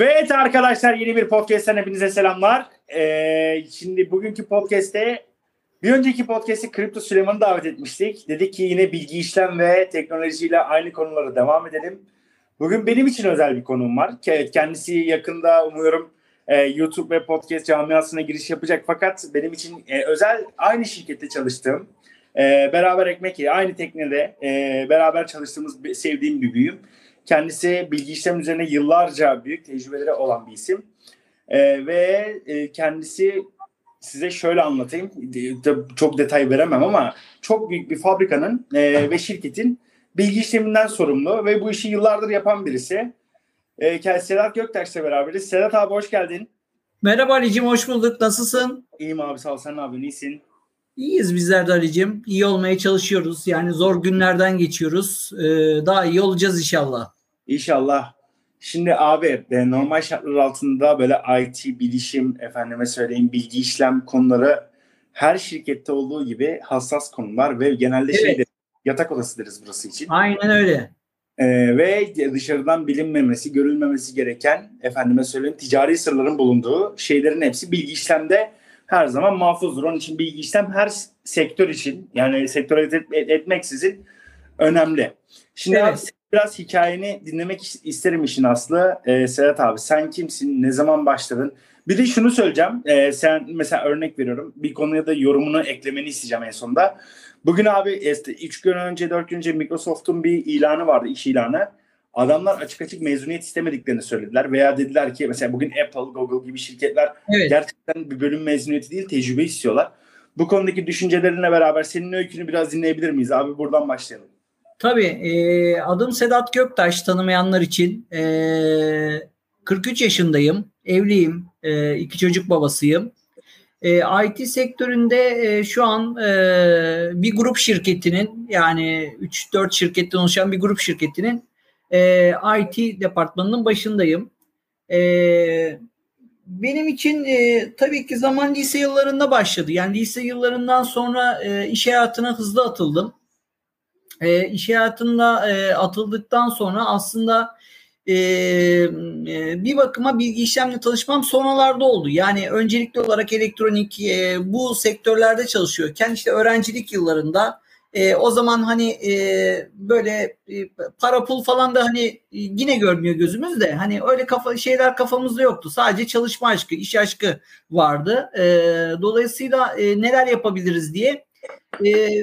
Evet arkadaşlar yeni bir podcast'ten hepinize selamlar. Ee, şimdi bugünkü podcast'te bir önceki podcast'te Kripto Süleyman'ı davet etmiştik. Dedik ki yine bilgi işlem ve teknolojiyle aynı konulara devam edelim. Bugün benim için özel bir konum var. Kendisi yakında umuyorum e, YouTube ve podcast camiasına giriş yapacak. Fakat benim için e, özel aynı şirkette çalıştığım, e, beraber ekmek aynı teknede e, beraber çalıştığımız sevdiğim bir büyüğüm. Kendisi bilgi işlem üzerine yıllarca büyük tecrübeleri olan bir isim. E, ve e, kendisi size şöyle anlatayım. Çok detay veremem ama çok büyük bir fabrikanın e, ve şirketin bilgi işleminden sorumlu ve bu işi yıllardır yapan birisi. E, Sedat Göktaş'la beraberiz. Sedat abi hoş geldin. Merhaba Ali'cim hoş bulduk. Nasılsın? İyiyim abi sağ ol. Sen ne yapıyorsun? İyisin. İyiyiz bizler de Ali'cim. İyi olmaya çalışıyoruz. Yani zor günlerden geçiyoruz. Ee, daha iyi olacağız inşallah. İnşallah. Şimdi abi e, normal şartlar altında böyle IT, bilişim, efendime söyleyeyim bilgi işlem konuları her şirkette olduğu gibi hassas konular ve genelde evet. şeydir yatak odası deriz burası için. Aynen öyle. Ee, ve dışarıdan bilinmemesi, görülmemesi gereken efendime söyleyeyim ticari sırların bulunduğu şeylerin hepsi bilgi işlemde her zaman mahfuzdur. Onun için bilgi işlem her sektör için yani sektör et, et, etmeksizin önemli. Şimdi evet. Biraz hikayeni dinlemek isterim işin aslı. Ee, Sedat abi sen kimsin? Ne zaman başladın? Bir de şunu söyleyeceğim. Ee, sen mesela örnek veriyorum. Bir konuya da yorumunu eklemeni isteyeceğim en sonunda. Bugün abi 3 gün önce 4 gün önce Microsoft'un bir ilanı vardı iş ilanı. Adamlar açık açık mezuniyet istemediklerini söylediler veya dediler ki mesela bugün Apple, Google gibi şirketler evet. gerçekten bir bölüm mezuniyeti değil tecrübe istiyorlar. Bu konudaki düşüncelerinle beraber senin öykünü biraz dinleyebilir miyiz abi? Buradan başlayalım. Tabii. E, adım Sedat Göktaş tanımayanlar için. E, 43 yaşındayım. Evliyim. E, iki çocuk babasıyım. E, IT sektöründe e, şu an e, bir grup şirketinin yani 3-4 şirketten oluşan bir grup şirketinin e, IT departmanının başındayım. E, benim için e, tabii ki zaman lise yıllarında başladı. Yani lise yıllarından sonra e, iş hayatına hızlı atıldım. E, iş hayatında e, atıldıktan sonra aslında e, e, bir bakıma bilgi işlemle tanışmam sonralarda oldu. Yani öncelikli olarak elektronik e, bu sektörlerde çalışıyorken işte öğrencilik yıllarında e, o zaman hani e, böyle e, para pul falan da hani e, yine görmüyor gözümüz de hani öyle kafa şeyler kafamızda yoktu. Sadece çalışma aşkı, iş aşkı vardı. E, dolayısıyla e, neler yapabiliriz diye e,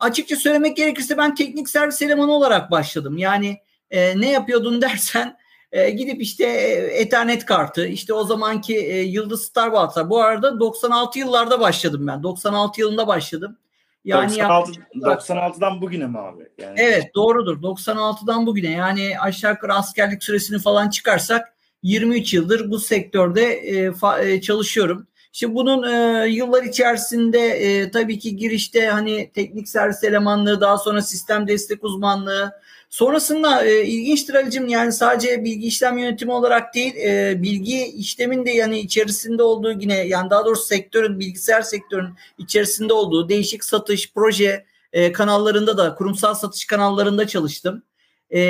açıkça söylemek gerekirse ben teknik servis elemanı olarak başladım. Yani e, ne yapıyordun dersen e, gidip işte Ethernet kartı işte o zamanki e, Yıldız Starbucks'a bu arada 96 yıllarda başladım ben. 96 yılında başladım. Yani 96, 96'dan bugüne mi abi? Yani... Evet doğrudur. 96'dan bugüne yani aşağı yukarı askerlik süresini falan çıkarsak 23 yıldır bu sektörde e, fa, e, çalışıyorum. İşte bunun e, yıllar içerisinde e, tabii ki girişte hani teknik servis elemanlığı daha sonra sistem destek uzmanlığı sonrasında e, ilginçtir Ali'cim yani sadece bilgi işlem yönetimi olarak değil e, bilgi işlemin de yani içerisinde olduğu yine yani daha doğrusu sektörün bilgisayar sektörün içerisinde olduğu değişik satış proje e, kanallarında da kurumsal satış kanallarında çalıştım. E,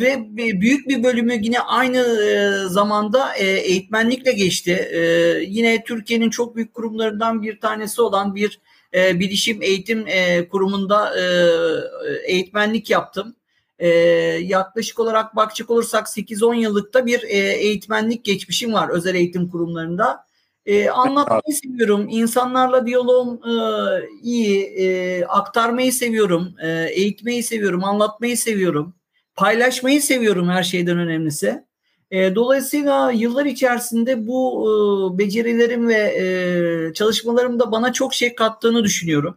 ve büyük bir bölümü yine aynı e, zamanda e, eğitmenlikle geçti. E, yine Türkiye'nin çok büyük kurumlarından bir tanesi olan bir e, bilişim eğitim e, kurumunda e, eğitmenlik yaptım. E, yaklaşık olarak bakacak olursak 8-10 yıllıkta bir e, eğitmenlik geçmişim var özel eğitim kurumlarında. E, anlatmayı seviyorum. İnsanlarla diyaloğum e, iyi. E, aktarmayı seviyorum. E, eğitmeyi seviyorum. Anlatmayı seviyorum. Paylaşmayı seviyorum her şeyden önemlisi. E, dolayısıyla yıllar içerisinde bu e, becerilerim ve e, çalışmalarım da bana çok şey kattığını düşünüyorum.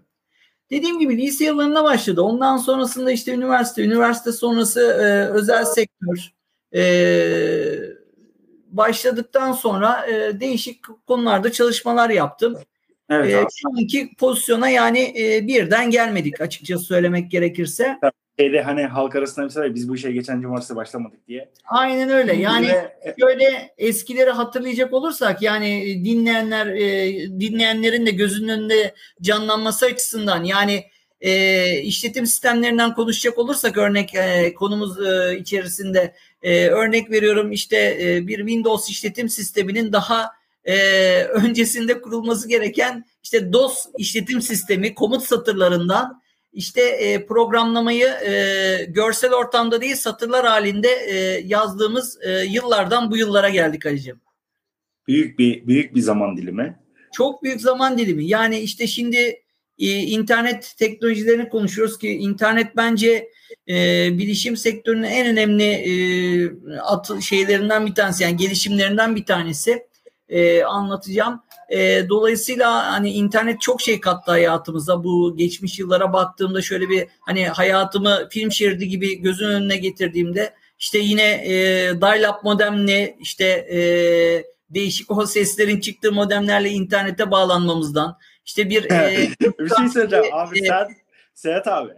Dediğim gibi lise yıllarında başladı. Ondan sonrasında işte üniversite, üniversite sonrası e, özel sektör, e, başladıktan sonra e, değişik konularda çalışmalar yaptım. Evet, e, şu anki pozisyona yani e, birden gelmedik açıkça söylemek gerekirse. Şeyde hani halk arasında mesela biz bu işe geçen cumartesi başlamadık diye. Aynen öyle. Yani Ve, şöyle eskileri hatırlayacak olursak yani dinleyenler e, dinleyenlerin de gözünün önünde canlanması açısından yani e, işletim sistemlerinden konuşacak olursak örnek e, konumuz e, içerisinde e, örnek veriyorum işte e, bir Windows işletim sisteminin daha e, öncesinde kurulması gereken işte DOS işletim sistemi komut satırlarından işte e, programlamayı e, görsel ortamda değil satırlar halinde e, yazdığımız e, yıllardan bu yıllara geldik Ali'ciğim. Büyük bir büyük bir zaman dilimi. Çok büyük zaman dilimi. Yani işte şimdi e, internet teknolojilerini konuşuyoruz ki internet bence e, bilişim sektörünün en önemli e, at, şeylerinden bir tanesi yani gelişimlerinden bir tanesi e, anlatacağım. E, dolayısıyla hani internet çok şey kattı hayatımıza. Bu geçmiş yıllara baktığımda şöyle bir hani hayatımı film şeridi gibi gözün önüne getirdiğimde işte yine e, dial-up modemle işte e, değişik o seslerin çıktığı modemlerle internete bağlanmamızdan işte bir e, bir şey söyleyeceğim abi sen Sedat abi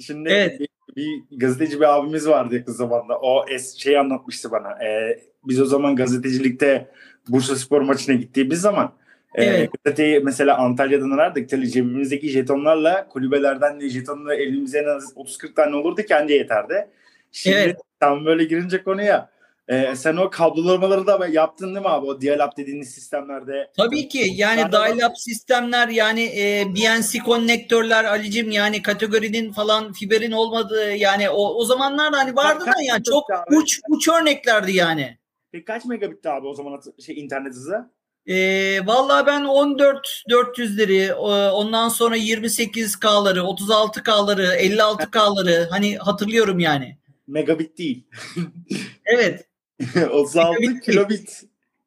şimdi evet. bir, bir gazeteci bir abimiz vardı yakın zamanda o es, şey anlatmıştı bana e, biz o zaman gazetecilikte Bursa Spor maçına gittiğimiz zaman e, evet. gazeteyi mesela Antalya'dan arardık. Tabii cebimizdeki jetonlarla kulübelerden de jetonla elimize en az 30-40 tane olurdu kendi yeterdi. Şimdi evet. tam böyle girince konuya ee, sen o kablolamaları da yaptın değil mi abi? O dial-up dediğiniz sistemlerde. Tabii ki. Yani dial-up sistemler yani e, BNC konnektörler Alicim yani kategorinin falan fiberin olmadığı yani o, o zamanlarda hani vardı da yani çok uç uç örneklerdi yani. Peki kaç megabitti abi o zaman şey internet hızı? E, vallahi ben 14 400'leri ondan sonra 28K'ları 36K'ları 56K'ları hani hatırlıyorum yani. Megabit değil. evet. 36 kilobit.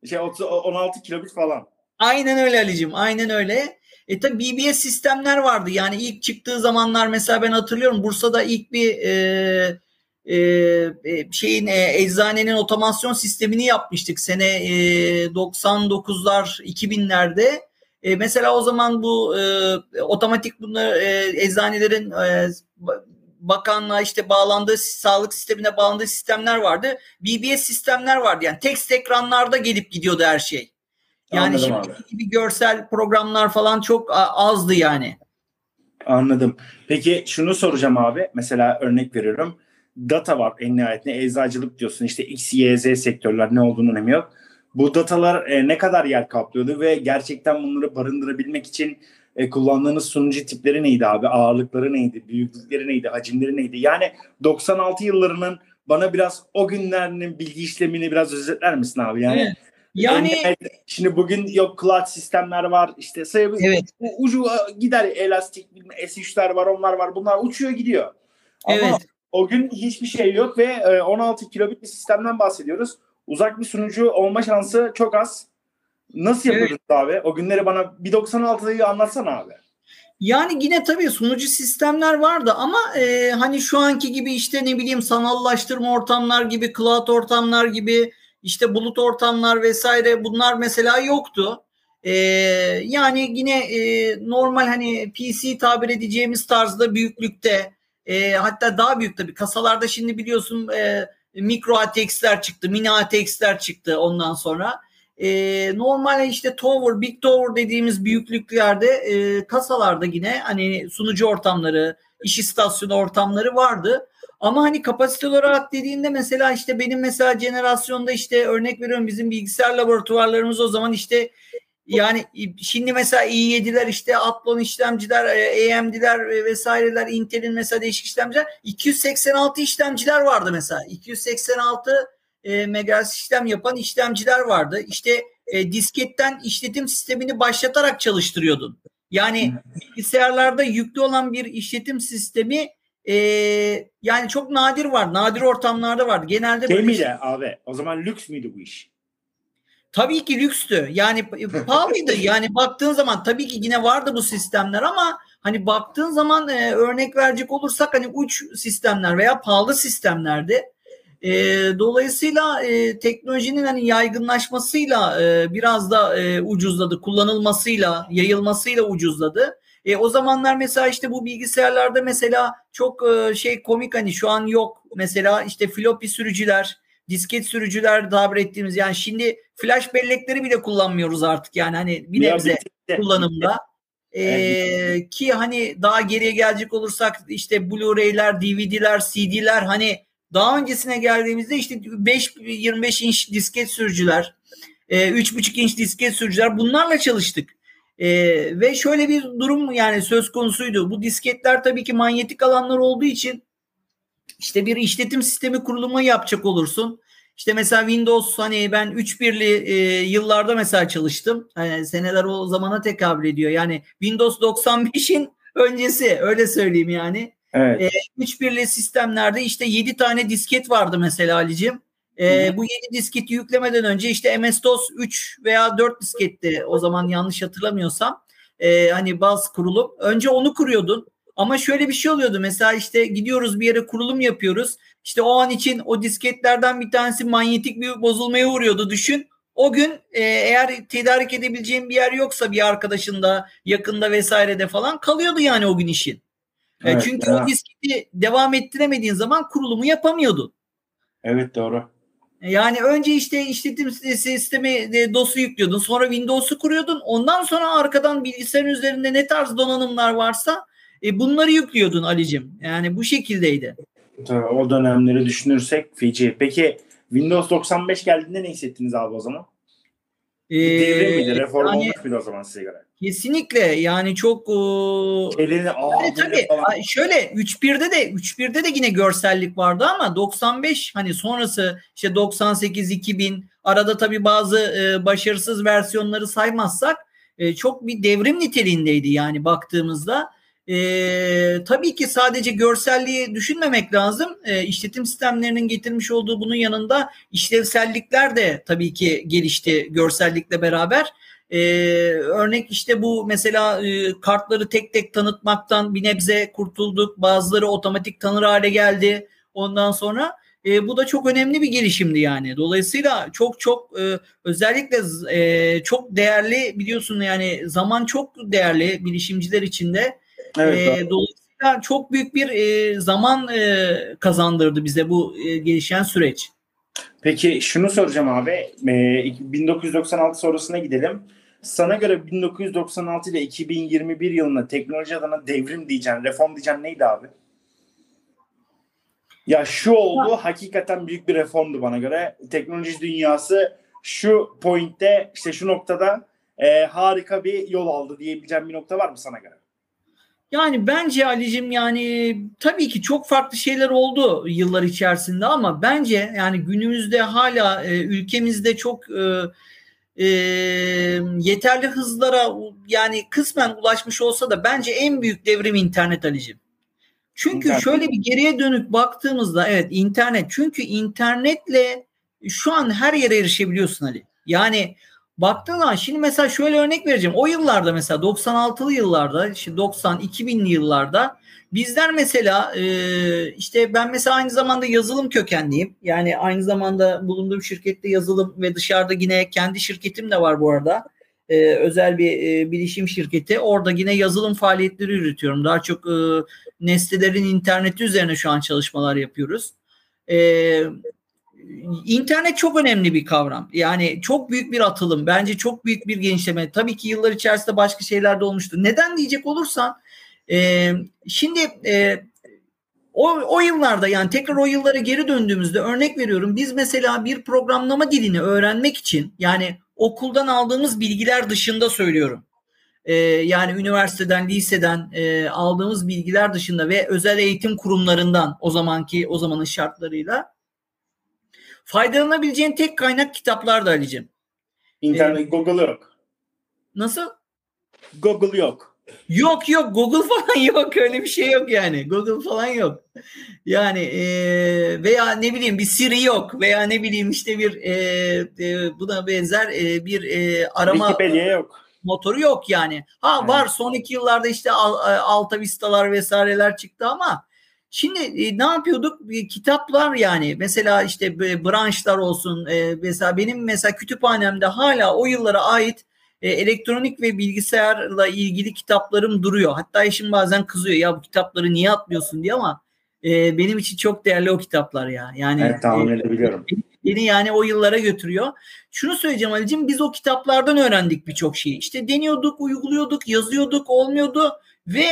Şey 16 kilobit falan. Aynen öyle Ali'cim. Aynen öyle. E tabi BBS sistemler vardı. Yani ilk çıktığı zamanlar mesela ben hatırlıyorum Bursa'da ilk bir e, e, e şeyin e, eczanenin otomasyon sistemini yapmıştık sene e, 99'lar 2000'lerde. E, mesela o zaman bu e, otomatik bunlar e, eczanelerin e, bakanlığa işte bağlandığı sağlık sistemine bağlandığı sistemler vardı. BBS sistemler vardı. Yani tekst ekranlarda gelip gidiyordu her şey. Yani şimdi gibi görsel programlar falan çok azdı yani. Anladım. Peki şunu soracağım abi. Mesela örnek veriyorum. Data var en nihayetinde. Eczacılık diyorsun. İşte X, Y, Z sektörler ne olduğunu önemi yok. Bu datalar e, ne kadar yer kaplıyordu ve gerçekten bunları barındırabilmek için e, kullandığınız sunucu tipleri neydi abi? Ağırlıkları neydi? Büyüklükleri neydi? Hacimleri neydi? Yani 96 yıllarının bana biraz o günlerinin bilgi işlemini biraz özetler misin abi? Yani evet. Yani şimdi bugün yok cloud sistemler var işte sayı evet. ucu gider elastik S3'ler var onlar var bunlar uçuyor gidiyor. Ama evet. o gün hiçbir şey yok ve 16 kilobit bir sistemden bahsediyoruz. Uzak bir sunucu olma şansı çok az. Nasıl yapıyorduk evet. abi? O günleri bana bir 96'yı anlatsana abi. Yani yine tabii sunucu sistemler vardı ama e, hani şu anki gibi işte ne bileyim sanallaştırma ortamlar gibi, cloud ortamlar gibi, işte bulut ortamlar vesaire bunlar mesela yoktu. E, yani yine e, normal hani PC tabir edeceğimiz tarzda büyüklükte e, hatta daha büyük tabii kasalarda şimdi biliyorsun e, mikro ATX'ler çıktı, mini ATX'ler çıktı ondan sonra e, normal işte tower, big tower dediğimiz büyüklüklerde e, kasalarda yine hani sunucu ortamları, iş istasyonu ortamları vardı. Ama hani kapasite olarak dediğinde mesela işte benim mesela jenerasyonda işte örnek veriyorum bizim bilgisayar laboratuvarlarımız o zaman işte yani şimdi mesela i7'ler işte Athlon işlemciler, AMD'ler vesaireler, Intel'in mesela değişik işlemciler 286 işlemciler vardı mesela. 286 e, megahertz işlem yapan işlemciler vardı. İşte e, disketten işletim sistemini başlatarak çalıştırıyordun. Yani bilgisayarlarda yüklü olan bir işletim sistemi e, yani çok nadir var. Nadir ortamlarda vardı. Genelde böyle Değil şey... abi? O zaman lüks müydü bu iş? Tabii ki lükstü. Yani pahalıydı. yani baktığın zaman tabii ki yine vardı bu sistemler ama hani baktığın zaman e, örnek verecek olursak hani uç sistemler veya pahalı sistemlerdi. E, dolayısıyla e, teknolojinin hani yaygınlaşmasıyla e, biraz da e, ucuzladı, kullanılmasıyla, yayılmasıyla ucuzladı. E, o zamanlar mesela işte bu bilgisayarlarda mesela çok e, şey komik hani şu an yok. Mesela işte floppy sürücüler, disket sürücüler tabir ettiğimiz yani şimdi flash bellekleri bile kullanmıyoruz artık yani hani bir nebze kullanımda. Ee. Ki hani daha geriye gelecek olursak işte Blu-ray'ler, DVD'ler, CD'ler hani daha öncesine geldiğimizde işte 5 25 inç disket sürücüler, e, 3,5 inç disket sürücüler bunlarla çalıştık. E, ve şöyle bir durum yani söz konusuydu. Bu disketler tabii ki manyetik alanlar olduğu için işte bir işletim sistemi kurulumu yapacak olursun. İşte mesela Windows hani ben 3.1'li e, yıllarda mesela çalıştım. Yani seneler o zamana tekabül ediyor. Yani Windows 95'in öncesi öyle söyleyeyim yani. Evet. E, 3.1'li sistemlerde işte 7 tane disket vardı mesela Ali'cim. E, bu 7 disketi yüklemeden önce işte MS-DOS 3 veya 4 disketti o zaman yanlış hatırlamıyorsam. E, hani baz kurulum. Önce onu kuruyordun. Ama şöyle bir şey oluyordu. Mesela işte gidiyoruz bir yere kurulum yapıyoruz. İşte o an için o disketlerden bir tanesi manyetik bir bozulmaya uğruyordu düşün. O gün e, eğer tedarik edebileceğin bir yer yoksa bir arkadaşında yakında vesairede falan kalıyordu yani o gün işin. E, evet, çünkü evet. o disketi devam ettiremediğin zaman kurulumu yapamıyordun. Evet doğru. E, yani önce işte işletim sistemi DOS'u yüklüyordun. Sonra Windows'u kuruyordun. Ondan sonra arkadan bilgisayarın üzerinde ne tarz donanımlar varsa e, bunları yüklüyordun Ali'cim. Yani bu şekildeydi. Tabii, o dönemleri düşünürsek feci. Peki Windows 95 geldiğinde ne hissettiniz abi o zaman? Ee, Devrim miydi? Reform yani, olmuş muydu o zaman size göre? Kesinlikle yani çok o... Elini, aa, yani tabii falan. şöyle 3.1'de de 3.1'de de yine görsellik vardı ama 95 hani sonrası işte 98 2000 arada tabii bazı e, başarısız versiyonları saymazsak e, çok bir devrim niteliğindeydi yani baktığımızda. E, tabii ki sadece görselliği düşünmemek lazım. E, işletim sistemlerinin getirmiş olduğu bunun yanında işlevsellikler de tabii ki gelişti görsellikle beraber. E, örnek işte bu mesela e, kartları tek tek tanıtmaktan bir nebze kurtulduk. Bazıları otomatik tanır hale geldi. Ondan sonra e, bu da çok önemli bir gelişimdi yani. Dolayısıyla çok çok e, özellikle e, çok değerli biliyorsun yani zaman çok değerli bilişimciler için de Evet, e, dolayısıyla çok büyük bir e, zaman e, kazandırdı bize bu e, gelişen süreç. Peki şunu soracağım abi. E, 1996 sonrasına gidelim. Sana göre 1996 ile 2021 yılında teknoloji adına devrim diyeceğin, reform diyeceğin neydi abi? Ya şu oldu ha. hakikaten büyük bir reformdu bana göre. Teknoloji dünyası şu pointte işte şu noktada e, harika bir yol aldı diyebileceğim bir nokta var mı sana göre? Yani bence Ali'cim yani tabii ki çok farklı şeyler oldu yıllar içerisinde ama bence yani günümüzde hala e, ülkemizde çok e, e, yeterli hızlara yani kısmen ulaşmış olsa da bence en büyük devrim internet Ali'cim. Çünkü internet. şöyle bir geriye dönük baktığımızda evet internet çünkü internetle şu an her yere erişebiliyorsun Ali. Yani Baktığın zaman şimdi mesela şöyle örnek vereceğim. O yıllarda mesela 96'lı yıllarda işte 90 2000'li yıllarda bizler mesela e, işte ben mesela aynı zamanda yazılım kökenliyim. Yani aynı zamanda bulunduğum şirkette yazılım ve dışarıda yine kendi şirketim de var bu arada. E, özel bir e, bilişim şirketi. Orada yine yazılım faaliyetleri yürütüyorum. Daha çok e, nesnelerin interneti üzerine şu an çalışmalar yapıyoruz. E, İnternet çok önemli bir kavram. Yani çok büyük bir atılım. Bence çok büyük bir genişleme. Tabii ki yıllar içerisinde başka şeyler de olmuştu. Neden diyecek olursan e, şimdi e, o, o yıllarda yani tekrar o yıllara geri döndüğümüzde örnek veriyorum. Biz mesela bir programlama dilini öğrenmek için yani okuldan aldığımız bilgiler dışında söylüyorum. E, yani üniversiteden, liseden e, aldığımız bilgiler dışında ve özel eğitim kurumlarından o zamanki o zamanın şartlarıyla Faydalanabileceğin tek kaynak kitaplar da Ali'cim. İnternet, ee, Google yok. Nasıl? Google yok. Yok yok Google falan yok öyle bir şey yok yani Google falan yok yani e, veya ne bileyim bir Siri yok veya ne bileyim işte bir e, e, buna benzer e, bir e, arama Wikipedia yok motoru yok yani ha evet. var son iki yıllarda işte Alta Vista'lar vesaireler çıktı ama Şimdi e, ne yapıyorduk? E, kitaplar yani mesela işte e, branşlar olsun. E, mesela benim mesela kütüphanemde hala o yıllara ait e, elektronik ve bilgisayarla ilgili kitaplarım duruyor. Hatta eşim bazen kızıyor ya bu kitapları niye atlıyorsun diye ama e, benim için çok değerli o kitaplar ya. Yani evet, tahmin edebiliyorum. Beni yani o yıllara götürüyor. Şunu söyleyeceğim Ali'cim biz o kitaplardan öğrendik birçok şeyi. İşte deniyorduk, uyguluyorduk, yazıyorduk, olmuyordu ve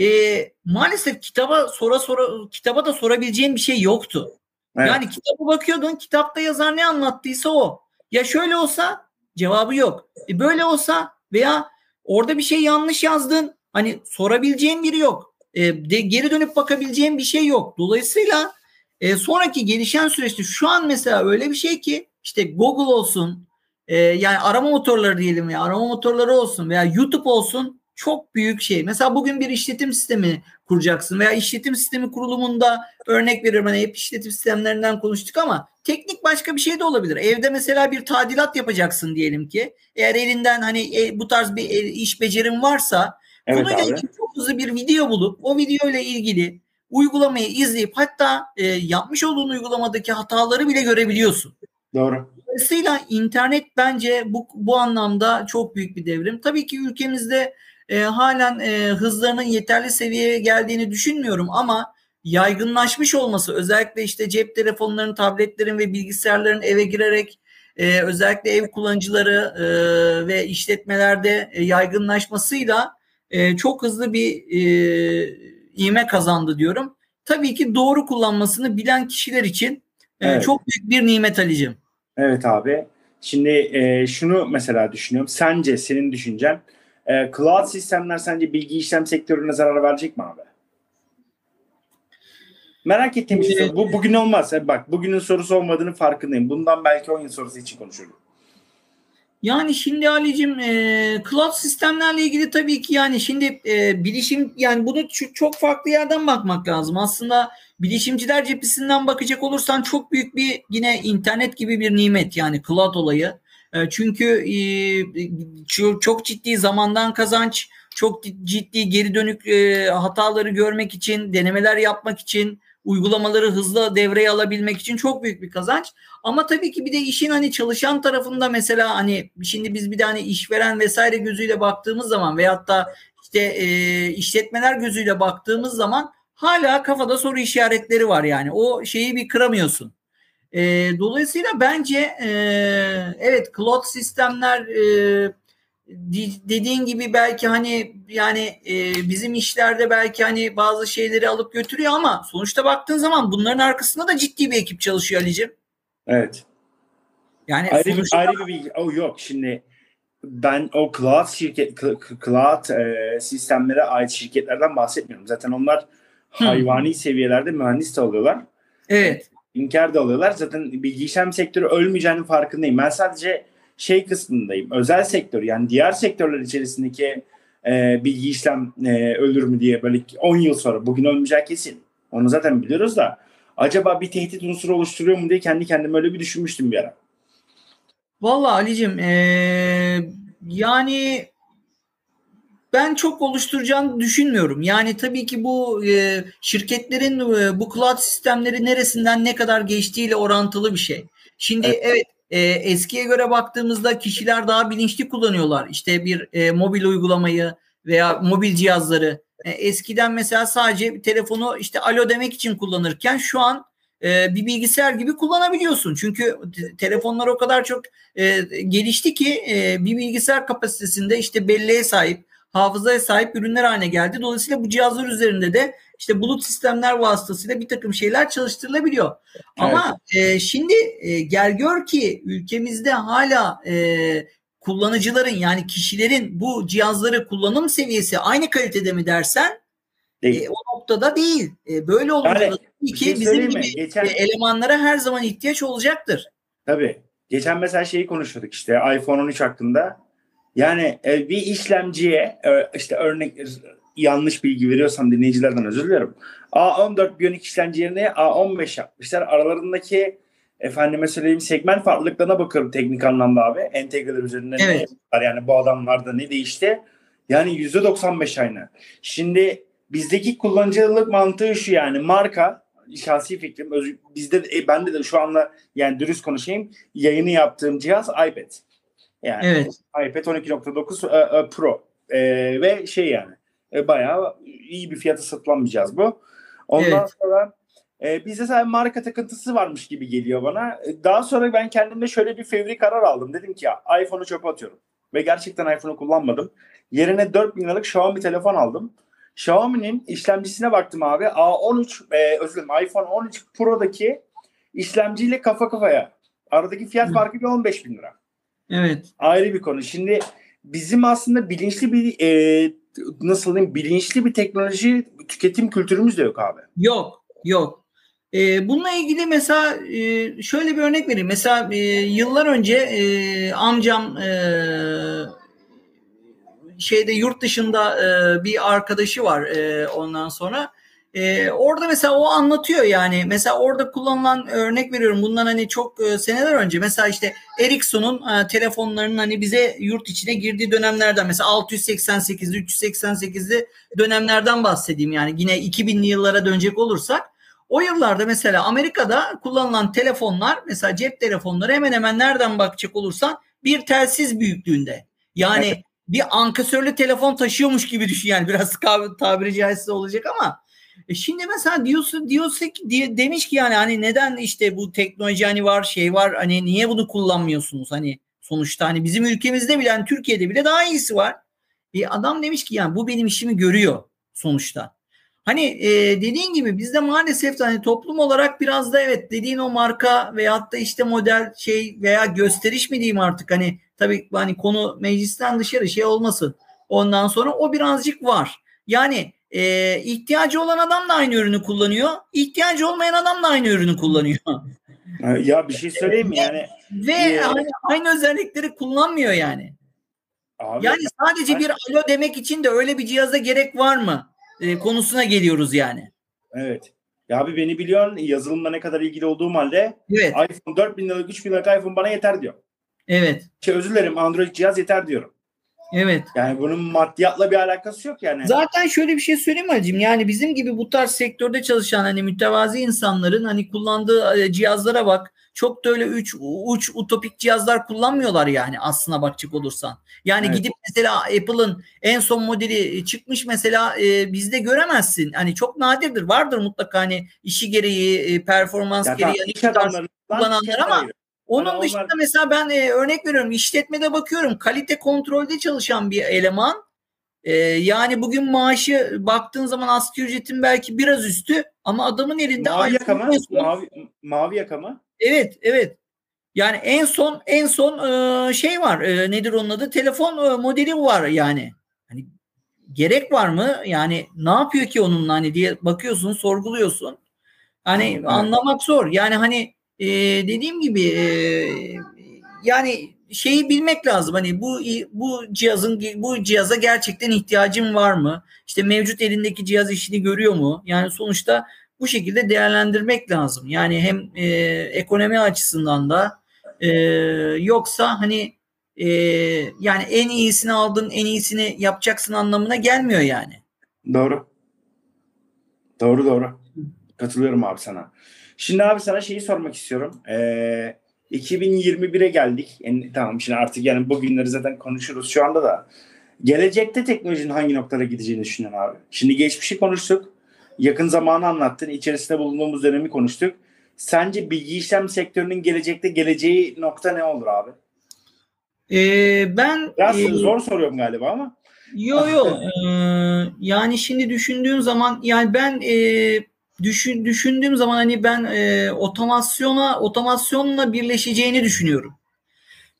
e, maalesef kitaba sora sora kitaba da sorabileceğin bir şey yoktu. Evet. Yani kitaba bakıyordun, kitapta yazar ne anlattıysa o. Ya şöyle olsa cevabı yok. E böyle olsa veya orada bir şey yanlış yazdın. Hani sorabileceğin biri yok. E, de, geri dönüp bakabileceğin bir şey yok. Dolayısıyla e, sonraki gelişen süreçte şu an mesela öyle bir şey ki işte Google olsun e, yani arama motorları diyelim ya arama motorları olsun veya YouTube olsun çok büyük şey. Mesela bugün bir işletim sistemi kuracaksın veya işletim sistemi kurulumunda örnek veriyorum hani hep işletim sistemlerinden konuştuk ama teknik başka bir şey de olabilir. Evde mesela bir tadilat yapacaksın diyelim ki. Eğer elinden hani e, bu tarz bir e, iş becerin varsa evet, konuyla ilgili çok hızlı bir video bulup o video ile ilgili uygulamayı izleyip hatta e, yapmış olduğun uygulamadaki hataları bile görebiliyorsun. Doğru. Dolayısıyla internet bence bu, bu anlamda çok büyük bir devrim. Tabii ki ülkemizde e, halen e, hızlarının yeterli seviyeye geldiğini düşünmüyorum ama yaygınlaşmış olması özellikle işte cep telefonlarının, tabletlerin ve bilgisayarların eve girerek e, özellikle ev kullanıcıları e, ve işletmelerde e, yaygınlaşmasıyla e, çok hızlı bir e, ivme kazandı diyorum. Tabii ki doğru kullanmasını bilen kişiler için e, evet. çok büyük bir nimet Ali'cim. Evet abi. Şimdi e, şunu mesela düşünüyorum. Sence senin düşüncen e, cloud sistemler sence bilgi işlem sektörüne zarar verecek mi abi? Merak ettiğim şey. Bu bugün olmaz. Bak bugünün sorusu olmadığını farkındayım. Bundan belki 10 yıl sonrası için konuşurum. Yani şimdi Ali'cim e, cloud sistemlerle ilgili tabii ki yani şimdi e, bilişim yani bunu çok farklı yerden bakmak lazım. Aslında bilişimciler cephesinden bakacak olursan çok büyük bir yine internet gibi bir nimet yani cloud olayı. E, çünkü e, çok, ciddi zamandan kazanç, çok ciddi geri dönük e, hataları görmek için, denemeler yapmak için uygulamaları hızlı devreye alabilmek için çok büyük bir kazanç. Ama tabii ki bir de işin hani çalışan tarafında mesela hani şimdi biz bir de hani işveren vesaire gözüyle baktığımız zaman veyahut da işte işletmeler gözüyle baktığımız zaman hala kafada soru işaretleri var yani. O şeyi bir kıramıyorsun. E, dolayısıyla bence e, evet cloud sistemler e, dediğin gibi belki hani yani e, bizim işlerde belki hani bazı şeyleri alıp götürüyor ama sonuçta baktığın zaman bunların arkasında da ciddi bir ekip çalışıyor Ali'cim. Evet. Yani ayrı, sonuçta... ayrı bir bilgi. Oh, yok şimdi ben o cloud şirket cloud e, sistemlere ait şirketlerden bahsetmiyorum. Zaten onlar hayvani seviyelerde mühendis de alıyorlar. Evet. İnkar da alıyorlar. Zaten bilgi işlem sektörü ölmeyeceğinin farkındayım. Ben sadece şey kısmındayım. Özel sektör yani diğer sektörler içerisindeki e, bilgi işlem e, ölür mü diye böyle 10 yıl sonra bugün ölmeyecek kesin. Onu zaten biliyoruz da acaba bir tehdit unsuru oluşturuyor mu diye kendi kendime öyle bir düşünmüştüm bir ara. Vallahi Ali'cim ee, yani ben çok oluşturacağını düşünmüyorum. Yani tabii ki bu e, şirketlerin e, bu cloud sistemleri neresinden ne kadar geçtiğiyle orantılı bir şey. Şimdi evet, evet e, eskiye göre baktığımızda kişiler daha bilinçli kullanıyorlar. İşte bir e, mobil uygulamayı veya mobil cihazları. E, eskiden mesela sadece telefonu işte alo demek için kullanırken şu an e, bir bilgisayar gibi kullanabiliyorsun. Çünkü telefonlar o kadar çok e, gelişti ki e, bir bilgisayar kapasitesinde işte belleğe sahip, hafızaya sahip ürünler haline geldi. Dolayısıyla bu cihazlar üzerinde de işte bulut sistemler vasıtasıyla bir takım şeyler çalıştırılabiliyor. Evet. Ama e, şimdi e, gel gör ki ülkemizde hala e, kullanıcıların yani kişilerin bu cihazları kullanım seviyesi aynı kalitede mi dersen değil. E, o noktada değil. E, böyle olunca yani, ki şey bizim gibi Geçen... elemanlara her zaman ihtiyaç olacaktır. Tabii. Geçen mesela şeyi konuşuyorduk işte iPhone 13 hakkında. Yani e, bir işlemciye e, işte örnek yanlış bilgi veriyorsam dinleyicilerden özür diliyorum. A14 Bionic işlemci yerine A15 yapmışlar. Aralarındaki efendime söyleyeyim segment farklılıklarına bakıyorum teknik anlamda abi. Entegreler üzerinden evet. ne yani bu adamlarda ne değişti? Yani %95 aynı. Şimdi bizdeki kullanıcılık mantığı şu yani marka şahsi fikrim öz, bizde e, bende de şu anda yani dürüst konuşayım yayını yaptığım cihaz iPad. Yani evet. iPad 12.9 e, e, Pro e, ve şey yani e, bayağı iyi bir fiyata satılan bir cihaz bu. Ondan evet. sonra E, bizde sadece marka takıntısı varmış gibi geliyor bana. E, daha sonra ben kendimde şöyle bir fevri karar aldım. Dedim ki ya iPhone'u çöpe atıyorum. Ve gerçekten iPhone'u kullanmadım. Yerine 4000 liralık Xiaomi telefon aldım. Xiaomi'nin işlemcisine baktım abi. A13 e, özür dilerim iPhone 13 Pro'daki işlemciyle kafa kafaya. Aradaki fiyat farkı bir 15 bin lira. Evet. Ayrı bir konu. Şimdi bizim aslında bilinçli bir e, nasıl diyeyim bilinçli bir teknoloji tüketim kültürümüz de yok abi. Yok, yok. E, bununla ilgili mesela e, şöyle bir örnek vereyim. Mesela e, yıllar önce e, amcam e, şeyde yurt dışında e, bir arkadaşı var e, ondan sonra. E, orada mesela o anlatıyor yani mesela orada kullanılan örnek veriyorum bundan hani çok e, seneler önce mesela işte Ericsson'un e, telefonlarının hani bize yurt içine girdiği dönemlerden mesela 688'li 388'li dönemlerden bahsedeyim yani yine 2000'li yıllara dönecek olursak o yıllarda mesela Amerika'da kullanılan telefonlar mesela cep telefonları hemen hemen nereden bakacak olursan bir telsiz büyüklüğünde. Yani evet. bir ankasörlü telefon taşıyormuş gibi düşün yani biraz tabiri caizse olacak ama e şimdi mesela diyorsun diyorsa diye demiş ki yani hani neden işte bu teknoloji hani var şey var hani niye bunu kullanmıyorsunuz hani sonuçta hani bizim ülkemizde bile hani Türkiye'de bile daha iyisi var. E adam demiş ki yani bu benim işimi görüyor sonuçta. Hani e, dediğin gibi bizde maalesef hani toplum olarak biraz da evet dediğin o marka veyahut da işte model şey veya gösteriş mi diyeyim artık hani tabii hani konu meclisten dışarı şey olmasın. Ondan sonra o birazcık var. Yani e, ihtiyacı olan adam da aynı ürünü kullanıyor. İhtiyacı olmayan adam da aynı ürünü kullanıyor. Ya bir şey söyleyeyim mi yani? Ve e, aynı, aynı özellikleri kullanmıyor yani. Abi, yani sadece bir alo demek için de öyle bir cihaza gerek var mı? E, konusuna geliyoruz yani. Evet. Ya abi beni biliyorsun yazılımla ne kadar ilgili olduğum halde evet. iPhone 4000 liralık 3000 liralık iPhone bana yeter diyor. Evet. Şey, özür dilerim Android cihaz yeter diyorum. Evet. Yani bunun maddiyatla bir alakası yok yani. Zaten şöyle bir şey söyleyeyim hacım. Yani bizim gibi bu tarz sektörde çalışan hani mütevazi insanların hani kullandığı e, cihazlara bak. Çok da öyle üç, uç utopik cihazlar kullanmıyorlar yani aslına bakacak olursan. Yani evet. gidip mesela Apple'ın en son modeli çıkmış mesela e, bizde göremezsin. Hani çok nadirdir. Vardır mutlaka hani işi gereği, e, performans ya gereği yani kullananlar ama onun hani dışında onlar... mesela ben e, örnek veriyorum işletmede bakıyorum kalite kontrolde çalışan bir eleman. E, yani bugün maaşı baktığın zaman asgari ücretin belki biraz üstü ama adamın elinde mavi yaka mı? Mavi, mavi yaka mı? Evet, evet. Yani en son en son e, şey var. E, nedir onun adı? Telefon e, modeli var yani. Hani gerek var mı? Yani ne yapıyor ki onunla hani diye bakıyorsun, sorguluyorsun. Hani evet. anlamak zor. Yani hani e, dediğim gibi e, yani şeyi bilmek lazım. Hani bu bu cihazın bu cihaza gerçekten ihtiyacın var mı? İşte mevcut elindeki cihaz işini görüyor mu? Yani sonuçta bu şekilde değerlendirmek lazım. Yani hem e, ekonomi açısından da e, yoksa hani e, yani en iyisini aldın, en iyisini yapacaksın anlamına gelmiyor yani. Doğru. Doğru doğru. Katılıyorum abi sana. Şimdi abi sana şeyi sormak istiyorum. Ee, 2021'e geldik. Yani, tamam şimdi artık yani bugünleri zaten konuşuruz şu anda da. Gelecekte teknolojinin hangi noktada gideceğini düşünüyorsun abi. Şimdi geçmişi konuştuk. Yakın zamanı anlattın. İçerisinde bulunduğumuz dönemi konuştuk. Sence bilgi işlem sektörünün gelecekte geleceği nokta ne olur abi? Ee, ben Biraz e, zor soruyorum galiba ama. Yo yo. ee, yani şimdi düşündüğün zaman yani ben e, düşün, düşündüğüm zaman hani ben e, otomasyona otomasyonla birleşeceğini düşünüyorum.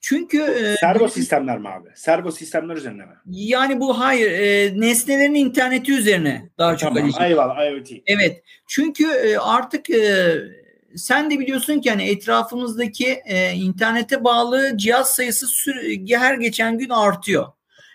Çünkü e, servo sistemler mi abi? Servo sistemler üzerine mi? Yani bu hayır e, nesnelerin interneti üzerine daha çok tamam, eyvallah IoT. Evet. Çünkü e, artık e, sen de biliyorsun ki hani etrafımızdaki e, internete bağlı cihaz sayısı sür, her geçen gün artıyor.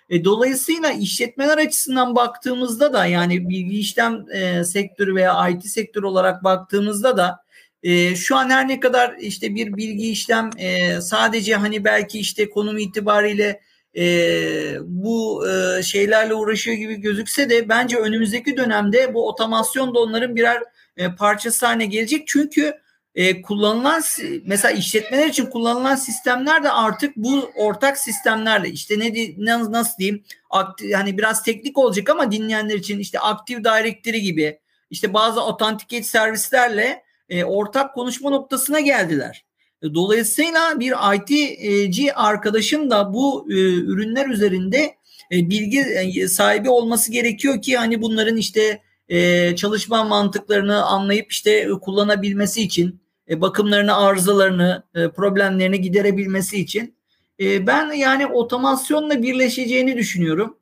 E, dolayısıyla işletmeler açısından baktığımızda da yani bilgi işlem e, sektörü veya IT sektörü olarak baktığımızda da e, şu an her ne kadar işte bir bilgi işlem e, sadece hani belki işte konum itibariyle e, bu e, şeylerle uğraşıyor gibi gözükse de bence önümüzdeki dönemde bu otomasyon da onların birer e, parçası haline gelecek. Çünkü e, kullanılan mesela işletmeler için kullanılan sistemler de artık bu ortak sistemlerle işte ne, nasıl diyeyim aktif, hani biraz teknik olacak ama dinleyenler için işte Active Directory gibi işte bazı otantiket servislerle e, ortak konuşma noktasına geldiler. E, dolayısıyla bir IT'ci arkadaşın da bu e, ürünler üzerinde e, bilgi e, sahibi olması gerekiyor ki hani bunların işte e, çalışma mantıklarını anlayıp işte e, kullanabilmesi için e, bakımlarını, arızalarını, e, problemlerini giderebilmesi için e, ben yani otomasyonla birleşeceğini düşünüyorum.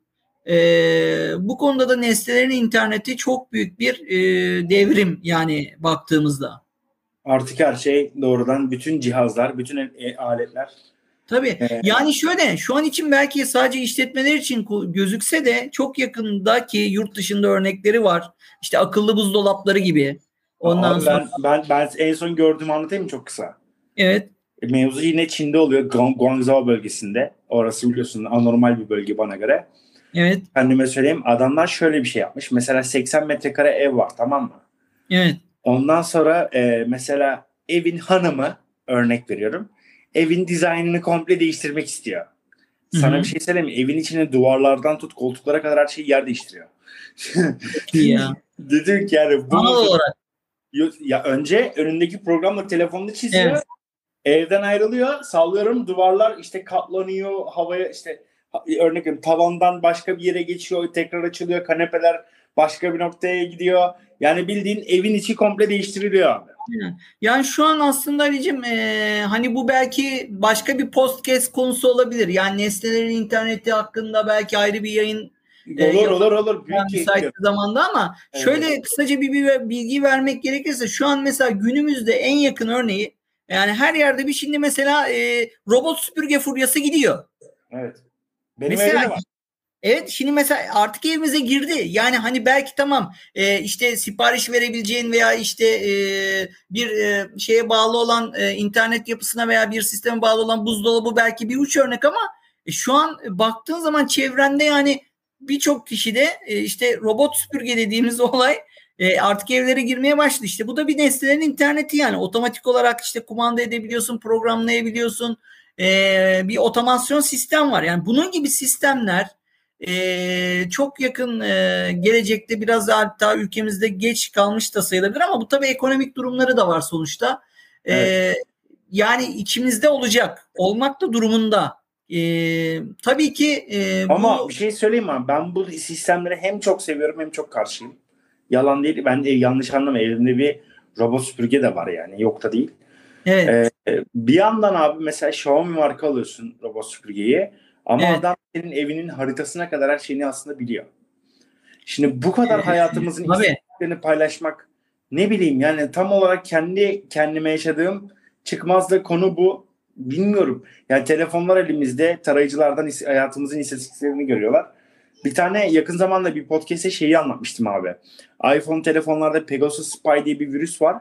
E, bu konuda da nesnelerin interneti çok büyük bir e, devrim yani baktığımızda. Artık her şey doğrudan bütün cihazlar, bütün e, aletler. Tabii. Ee, yani şöyle şu an için belki sadece işletmeler için gözükse de çok yakındaki yurt dışında örnekleri var. İşte akıllı buzdolapları gibi. Ondan Abi sonra ben, ben ben en son gördüğümü anlatayım mı çok kısa? Evet. E, mevzu yine Çin'de oluyor. Guangzhou bölgesinde. Orası biliyorsun anormal bir bölge bana göre. Evet. Kendime söyleyeyim. Adamlar şöyle bir şey yapmış. Mesela 80 metrekare ev var tamam mı? Evet. Ondan sonra e, mesela evin hanımı örnek veriyorum. Evin dizaynını komple değiştirmek istiyor. Sana Hı-hı. bir şey söyleyeyim mi? Evin içine duvarlardan tut koltuklara kadar her şeyi yer değiştiriyor. ya. Dedim ki yani bu olarak. Ya önce önündeki programla telefonunu çiziyor. Evet. Evden ayrılıyor. Sallıyorum duvarlar işte katlanıyor. Havaya işte örnek veriyorum tavandan başka bir yere geçiyor. Tekrar açılıyor. Kanepeler başka bir noktaya gidiyor. Yani bildiğin evin içi komple değiştiriliyor abi. Yani şu an aslında Ali'cim e, hani bu belki başka bir podcast konusu olabilir. Yani nesnelerin interneti hakkında belki ayrı bir yayın olur olur olur. Büyük müsait bir zamanda ama evet. şöyle kısaca bir, bir bilgi vermek gerekirse şu an mesela günümüzde en yakın örneği yani her yerde bir şimdi mesela e, robot süpürge furyası gidiyor. Evet. Benim mesela, var. Evet şimdi mesela artık evimize girdi. Yani hani belki tamam e, işte sipariş verebileceğin veya işte e, bir e, şeye bağlı olan e, internet yapısına veya bir sisteme bağlı olan buzdolabı belki bir uç örnek ama e, şu an baktığın zaman çevrende yani birçok kişi de e, işte robot süpürge dediğimiz olay e, artık evlere girmeye başladı. İşte bu da bir nesnelerin interneti yani otomatik olarak işte kumanda edebiliyorsun, programlayabiliyorsun. E, bir otomasyon sistem var. Yani bunun gibi sistemler e, çok yakın e, gelecekte biraz daha hatta ülkemizde geç kalmış da sayılabilir ama bu tabii ekonomik durumları da var sonuçta. E, evet. Yani içimizde olacak. Olmak da durumunda. E, tabii ki e, ama bu... bir şey söyleyeyim mi? Ben bu sistemleri hem çok seviyorum hem çok karşıyım. Yalan değil. Ben de yanlış anlama. Elimde bir robot süpürge de var yani. Yok da değil. Evet. Ee, bir yandan abi mesela Xiaomi marka alıyorsun robot süpürgeyi. Ama evet. adam senin evinin haritasına kadar her şeyini aslında biliyor. Şimdi bu kadar hayatımızın isteklerini paylaşmak ne bileyim yani tam olarak kendi kendime yaşadığım çıkmaz da konu bu. Bilmiyorum. Yani telefonlar elimizde tarayıcılardan hayatımızın istatistiklerini görüyorlar. Bir tane yakın zamanda bir podcast'te şeyi anlatmıştım abi. iPhone telefonlarda Pegasus Spy diye bir virüs var.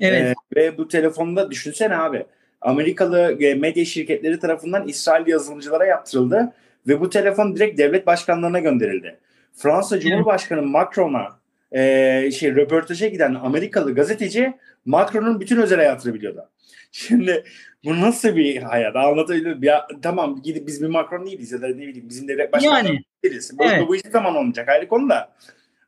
Evet. Ee, ve bu telefonda düşünsene abi. Amerikalı e, medya şirketleri tarafından İsrail yazılımcılara yaptırıldı ve bu telefon direkt devlet başkanlarına gönderildi. Fransa Cumhurbaşkanı Macron'a e, şey röportaja giden Amerikalı gazeteci Macron'un bütün özel hayatını biliyordu. Şimdi bu nasıl bir hayat? Anlatabiliyor ya, Tamam gidip biz bir Macron değiliz ya da ne bileyim bizim devlet başkanları yani, değiliz. Bu, evet. bu hiçbir zaman olmayacak ayrı konu da.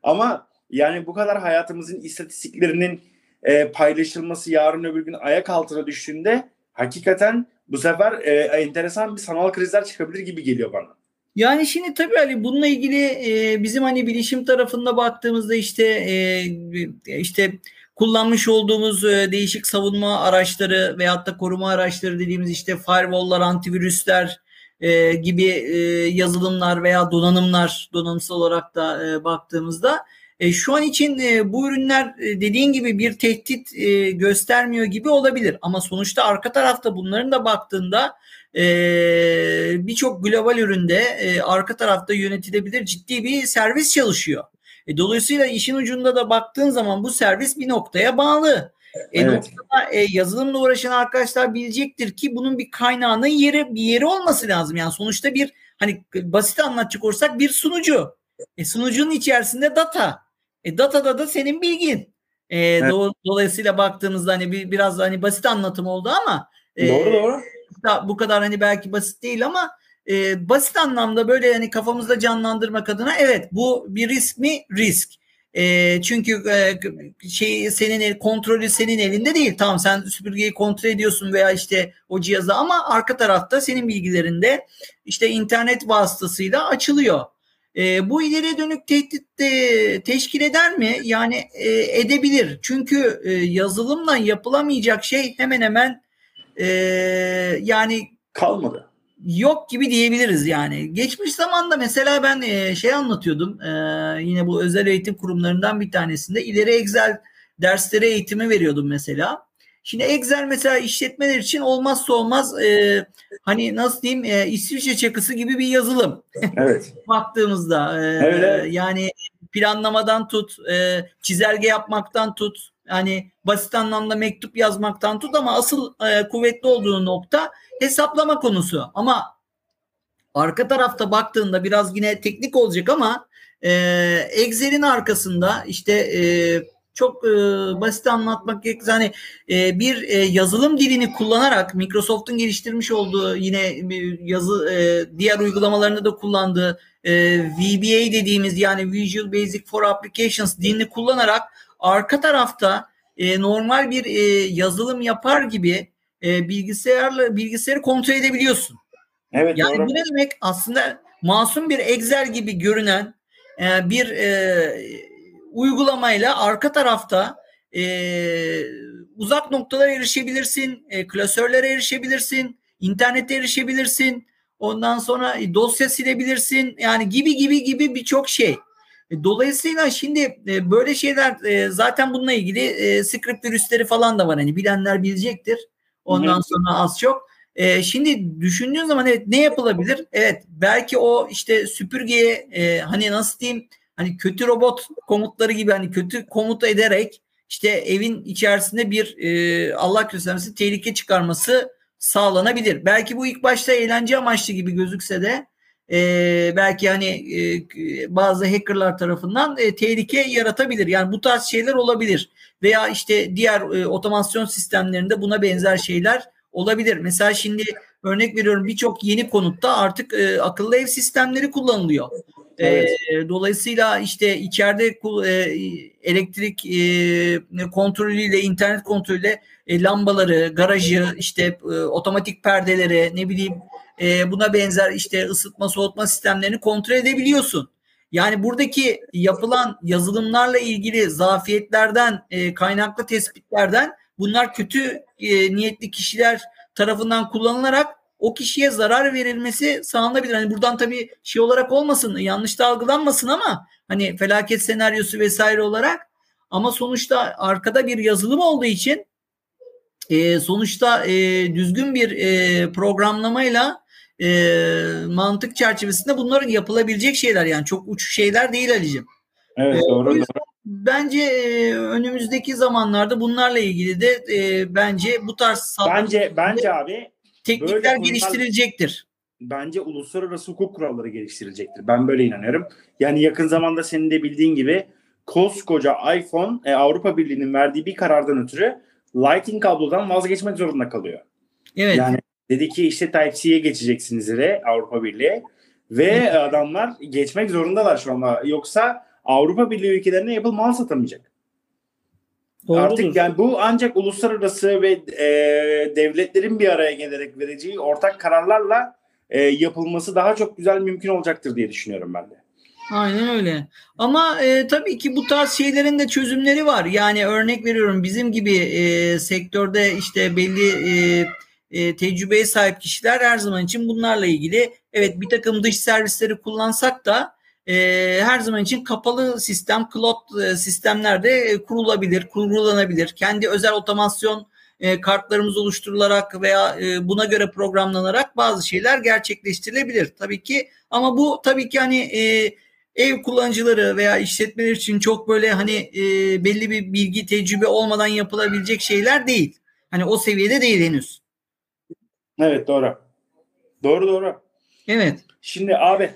Ama yani bu kadar hayatımızın istatistiklerinin e, paylaşılması yarın öbür gün ayak altına düştüğünde hakikaten bu sefer e, enteresan bir sanal krizler çıkabilir gibi geliyor bana. Yani şimdi tabii hani bununla ilgili e, bizim hani bilişim tarafında baktığımızda işte e, işte kullanmış olduğumuz e, değişik savunma araçları veyahut da koruma araçları dediğimiz işte firewall'lar, antivirüsler e, gibi e, yazılımlar veya donanımlar donanımsal olarak da e, baktığımızda e, şu an için e, bu ürünler e, dediğin gibi bir tehdit e, göstermiyor gibi olabilir. Ama sonuçta arka tarafta bunların da baktığında e, birçok global üründe e, arka tarafta yönetilebilir ciddi bir servis çalışıyor. E, dolayısıyla işin ucunda da baktığın zaman bu servis bir noktaya bağlı. E, evet. noktada, e, yazılımla uğraşan arkadaşlar bilecektir ki bunun bir kaynağının yeri bir yeri olması lazım. Yani sonuçta bir hani basit anlatacak olursak bir sunucu. E, sunucunun içerisinde data. E, datada da senin bilgin. E, evet. do, dolayısıyla baktığımızda hani bir, biraz hani basit anlatım oldu ama e, doğru doğru. Da, bu kadar hani belki basit değil ama e, basit anlamda böyle yani kafamızda canlandırmak adına evet bu bir risk mi? Risk. E, çünkü e, şey senin el, kontrolü senin elinde değil. Tamam sen süpürgeyi kontrol ediyorsun veya işte o cihazı ama arka tarafta senin bilgilerinde işte internet vasıtasıyla açılıyor. E, bu ileriye dönük tehdit de teşkil eder mi? Yani e, edebilir. Çünkü e, yazılımla yapılamayacak şey hemen hemen e, yani kalmadı. Yok gibi diyebiliriz yani. Geçmiş zamanda mesela ben e, şey anlatıyordum. E, yine bu özel eğitim kurumlarından bir tanesinde ileri Excel dersleri eğitimi veriyordum mesela. Şimdi Excel mesela işletmeler için olmazsa olmaz e, hani nasıl diyeyim e, İsviçre çakısı gibi bir yazılım. Evet. Baktığımızda e, evet. yani planlamadan tut, e, çizelge yapmaktan tut, yani basit anlamda mektup yazmaktan tut ama asıl e, kuvvetli olduğu nokta hesaplama konusu. Ama arka tarafta baktığında biraz yine teknik olacak ama e, Excel'in arkasında işte e, çok e, basit anlatmak gerekirse hani e, bir e, yazılım dilini kullanarak Microsoft'un geliştirmiş olduğu yine yazı e, diğer uygulamalarında da kullandığı e, VBA dediğimiz yani Visual Basic for Applications dilini kullanarak arka tarafta e, normal bir e, yazılım yapar gibi e, bilgisayarla bilgisayarı kontrol edebiliyorsun. Evet, yani doğru. bu ne demek? Aslında masum bir Excel gibi görünen e, bir e, uygulamayla arka tarafta e, uzak noktalara erişebilirsin, e, klasörlere erişebilirsin, internete erişebilirsin. Ondan sonra dosya silebilirsin. Yani gibi gibi gibi birçok şey. E, dolayısıyla şimdi e, böyle şeyler e, zaten bununla ilgili script virüsleri falan da var. Hani bilenler bilecektir. Ondan sonra az çok. Şimdi düşündüğün zaman evet ne yapılabilir? Evet belki o işte süpürgeye hani nasıl diyeyim hani kötü robot komutları gibi hani kötü komut ederek işte evin içerisinde bir Allah göstermesin tehlike çıkarması sağlanabilir. Belki bu ilk başta eğlence amaçlı gibi gözükse de e, belki hani e, bazı hackerlar tarafından e, tehlike yaratabilir. Yani bu tarz şeyler olabilir. Veya işte diğer e, otomasyon sistemlerinde buna benzer şeyler olabilir. Mesela şimdi örnek veriyorum birçok yeni konutta artık e, akıllı ev sistemleri kullanılıyor. E, evet. E, dolayısıyla işte içeride e, elektrik e, kontrolüyle, internet kontrolüyle e, lambaları, garajı, işte e, otomatik perdeleri, ne bileyim e, buna benzer işte ısıtma soğutma sistemlerini kontrol edebiliyorsun. Yani buradaki yapılan yazılımlarla ilgili zafiyetlerden, e, kaynaklı tespitlerden bunlar kötü e, niyetli kişiler tarafından kullanılarak o kişiye zarar verilmesi sağlanabilir. Hani buradan tabii şey olarak olmasın, yanlış da algılanmasın ama hani felaket senaryosu vesaire olarak ama sonuçta arkada bir yazılım olduğu için e, sonuçta e, düzgün bir e, programlamayla e, mantık çerçevesinde bunların yapılabilecek şeyler yani çok uç şeyler değil Ali'cim. Evet e, doğru. doğru. Bence e, önümüzdeki zamanlarda bunlarla ilgili de e, bence bu tarz bence bence abi teknikler geliştirilecektir. Bence uluslararası hukuk kuralları geliştirilecektir. Ben böyle inanıyorum. Yani yakın zamanda senin de bildiğin gibi koskoca iPhone e, Avrupa Birliği'nin verdiği bir karardan ötürü Lightning kablodan vazgeçmek zorunda kalıyor. Evet. Yani Dedi ki işte Type-C'ye geçeceksiniz dedi Avrupa Birliği. Ve adamlar geçmek zorundalar şu anda. Yoksa Avrupa Birliği ülkelerine Apple mal satamayacak. Doğrudur. Artık yani bu ancak uluslararası ve e, devletlerin bir araya gelerek vereceği ortak kararlarla e, yapılması daha çok güzel mümkün olacaktır diye düşünüyorum ben de. Aynen öyle. Ama e, tabii ki bu tarz şeylerin de çözümleri var. Yani örnek veriyorum bizim gibi e, sektörde işte belli e, e, tecrübeye sahip kişiler her zaman için bunlarla ilgili evet bir takım dış servisleri kullansak da e, her zaman için kapalı sistem, cloud e, sistemlerde e, kurulabilir, kurulanabilir. Kendi özel otomasyon e, kartlarımız oluşturularak veya e, buna göre programlanarak bazı şeyler gerçekleştirilebilir tabii ki. Ama bu tabii ki hani e, ev kullanıcıları veya işletmeler için çok böyle hani e, belli bir bilgi tecrübe olmadan yapılabilecek şeyler değil. Hani o seviyede değil henüz. Evet doğru. Doğru doğru. Evet. Şimdi abi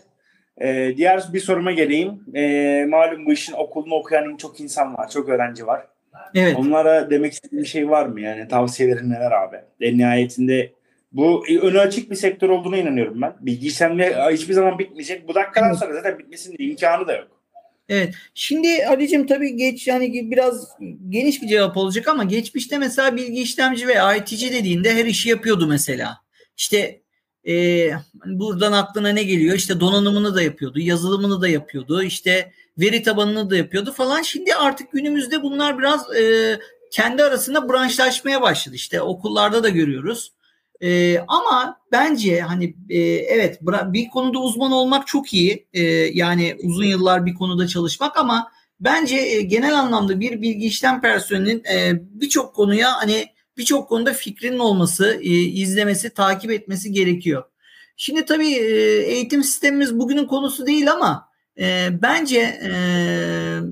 e, diğer bir soruma geleyim. E, malum bu işin okulunu okuyan çok insan var. Çok öğrenci var. Evet. Onlara demek istediğin bir şey var mı? Yani tavsiyelerin neler abi? En nihayetinde bu önü açık bir sektör olduğuna inanıyorum ben. Bilgi işlemleri hiçbir zaman bitmeyecek. Bu dakikadan sonra zaten bitmesinin imkanı da yok. Evet. Şimdi Ali'cim tabii geç yani biraz geniş bir cevap olacak ama geçmişte mesela bilgi işlemci ve IT'ci dediğinde her işi yapıyordu mesela. İşte e, buradan aklına ne geliyor? İşte donanımını da yapıyordu, yazılımını da yapıyordu, işte veri tabanını da yapıyordu falan. Şimdi artık günümüzde bunlar biraz e, kendi arasında branşlaşmaya başladı. İşte okullarda da görüyoruz. E, ama bence hani e, evet bir konuda uzman olmak çok iyi. E, yani uzun yıllar bir konuda çalışmak ama bence e, genel anlamda bir bilgi işlem personelinin e, birçok konuya hani birçok konuda fikrinin olması, e, izlemesi, takip etmesi gerekiyor. Şimdi tabii e, eğitim sistemimiz bugünün konusu değil ama e, bence e,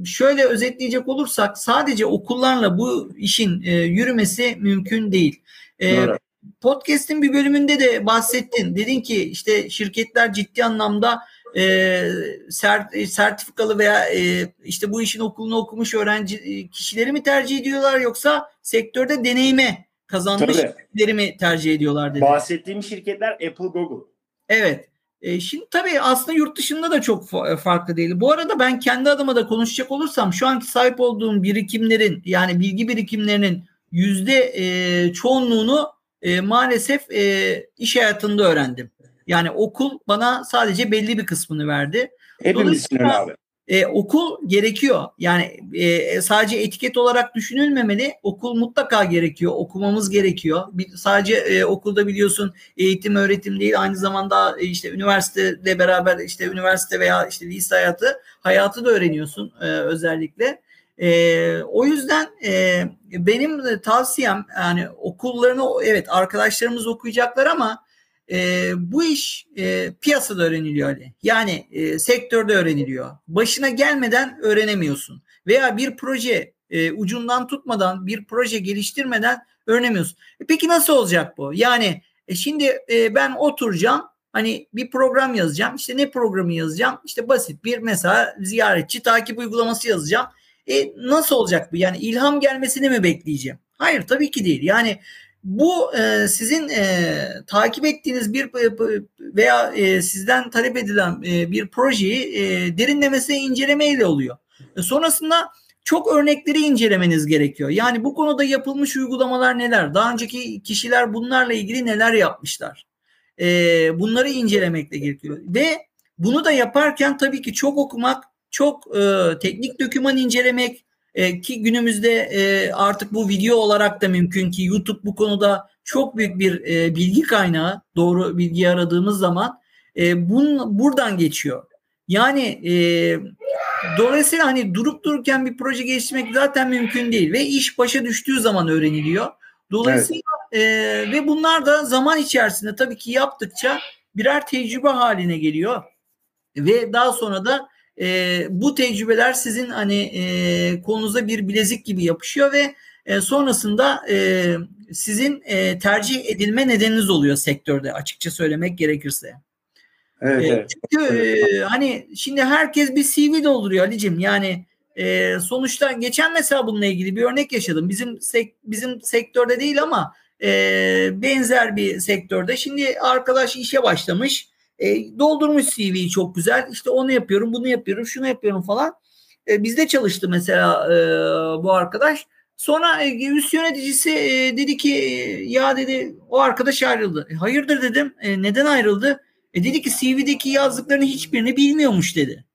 şöyle özetleyecek olursak sadece okullarla bu işin e, yürümesi mümkün değil. E, Podcast'in bir bölümünde de bahsettin. Dedin ki işte şirketler ciddi anlamda e, sert, e, sertifikalı veya e, işte bu işin okulunu okumuş öğrenci e, kişileri mi tercih ediyorlar yoksa sektörde deneyime kazanmış Tabii. kişileri mi tercih ediyorlar dedi. Bahsettiğim şirketler Apple, Google. Evet. E, şimdi tabii aslında yurt dışında da çok farklı değil. Bu arada ben kendi adıma da konuşacak olursam şu anki sahip olduğum birikimlerin yani bilgi birikimlerinin yüzde e, çoğunluğunu e, maalesef e, iş hayatında öğrendim. Yani okul bana sadece belli bir kısmını verdi. Hepimiz için öyle abi. E, okul gerekiyor. Yani e, sadece etiket olarak düşünülmemeli. Okul mutlaka gerekiyor. Okumamız gerekiyor. Bir, sadece e, okulda biliyorsun eğitim öğretim değil. Aynı zamanda e, işte üniversitede beraber işte üniversite veya işte lise hayatı hayatı da öğreniyorsun e, özellikle. E, o yüzden e, benim tavsiyem yani okullarını evet arkadaşlarımız okuyacaklar ama e, bu iş e, piyasada öğreniliyor Ali. Yani e, sektörde öğreniliyor. Başına gelmeden öğrenemiyorsun. Veya bir proje e, ucundan tutmadan bir proje geliştirmeden öğrenemiyorsun. E, peki nasıl olacak bu? Yani e, şimdi e, ben oturacağım hani bir program yazacağım. İşte ne programı yazacağım? İşte basit bir mesela ziyaretçi takip uygulaması yazacağım. E, nasıl olacak bu? Yani ilham gelmesini mi bekleyeceğim? Hayır tabii ki değil. Yani bu e, sizin e, takip ettiğiniz bir e, veya e, sizden talep edilen e, bir projeyi e, derinlemesine incelemeyle oluyor. E, sonrasında çok örnekleri incelemeniz gerekiyor. Yani bu konuda yapılmış uygulamalar neler? Daha önceki kişiler bunlarla ilgili neler yapmışlar? E, bunları incelemekle gerekiyor. Ve bunu da yaparken tabii ki çok okumak, çok e, teknik doküman incelemek, e, ki günümüzde e, artık bu video olarak da mümkün ki YouTube bu konuda çok büyük bir e, bilgi kaynağı doğru bilgi aradığımız zaman e, bun, buradan geçiyor. Yani e, dolayısıyla hani durup dururken bir proje geliştirmek zaten mümkün değil ve iş başa düştüğü zaman öğreniliyor. Dolayısıyla evet. e, ve bunlar da zaman içerisinde tabii ki yaptıkça birer tecrübe haline geliyor ve daha sonra da e, bu tecrübeler sizin hani e, kolunuza bir bilezik gibi yapışıyor ve e, sonrasında e, sizin e, tercih edilme nedeniniz oluyor sektörde açıkça söylemek gerekirse. Evet, e, evet. Çünkü e, hani şimdi herkes bir CV dolduruyor Ali'cim yani e, sonuçta geçen mesela bununla ilgili bir örnek yaşadım. Bizim sek, bizim sektörde değil ama e, benzer bir sektörde. Şimdi arkadaş işe başlamış e, doldurmuş CV'yi çok güzel. İşte onu yapıyorum, bunu yapıyorum, şunu yapıyorum falan. E, bizde çalıştı mesela e, bu arkadaş. Sonra e, üst yöneticisi e, dedi ki ya dedi o arkadaş ayrıldı. E, hayırdır dedim. E, neden ayrıldı? E, dedi ki CV'deki yazdıklarını hiçbirini bilmiyormuş dedi.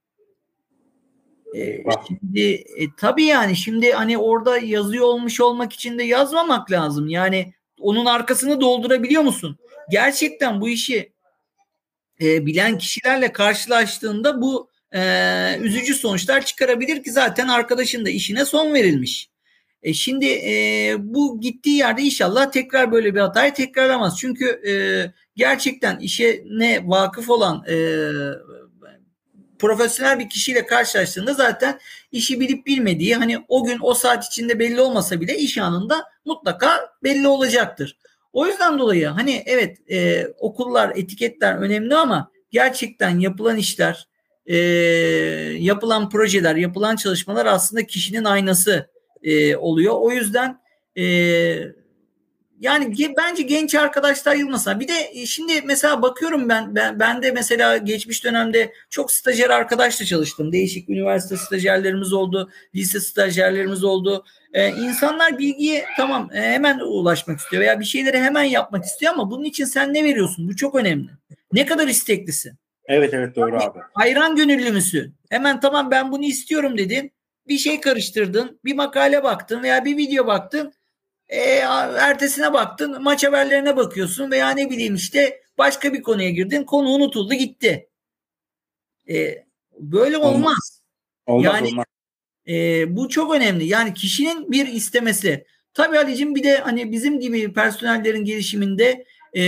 E, şimdi e, tabii yani şimdi hani orada yazıyor olmuş olmak için de yazmamak lazım. Yani onun arkasını doldurabiliyor musun? Gerçekten bu işi e, bilen kişilerle karşılaştığında bu e, üzücü sonuçlar çıkarabilir ki zaten arkadaşın da işine son verilmiş. E, şimdi e, bu gittiği yerde inşallah tekrar böyle bir hatayı tekrarlamaz. Çünkü e, gerçekten işe ne vakıf olan e, profesyonel bir kişiyle karşılaştığında zaten işi bilip bilmediği hani o gün o saat içinde belli olmasa bile iş anında mutlaka belli olacaktır. O yüzden dolayı hani evet e, okullar, etiketler önemli ama gerçekten yapılan işler, e, yapılan projeler, yapılan çalışmalar aslında kişinin aynası e, oluyor. O yüzden e, yani bence genç arkadaşlar yılmasın. Bir de e, şimdi mesela bakıyorum ben, ben ben de mesela geçmiş dönemde çok stajyer arkadaşla çalıştım. Değişik üniversite stajyerlerimiz oldu, lise stajyerlerimiz oldu. Ee, insanlar bilgiye tamam e, hemen ulaşmak istiyor veya bir şeyleri hemen yapmak istiyor ama bunun için sen ne veriyorsun? Bu çok önemli. Ne kadar isteklisin? Evet evet doğru abi. Hayran gönüllü müsün? Hemen tamam ben bunu istiyorum dedin. Bir şey karıştırdın, bir makale baktın veya bir video baktın e, ertesine baktın maç haberlerine bakıyorsun veya ne bileyim işte başka bir konuya girdin konu unutuldu gitti. E, böyle olmaz. Olmaz, olmaz yani olmaz. E, bu çok önemli. Yani kişinin bir istemesi. Tabii Ali'cim bir de hani bizim gibi personellerin gelişiminde e,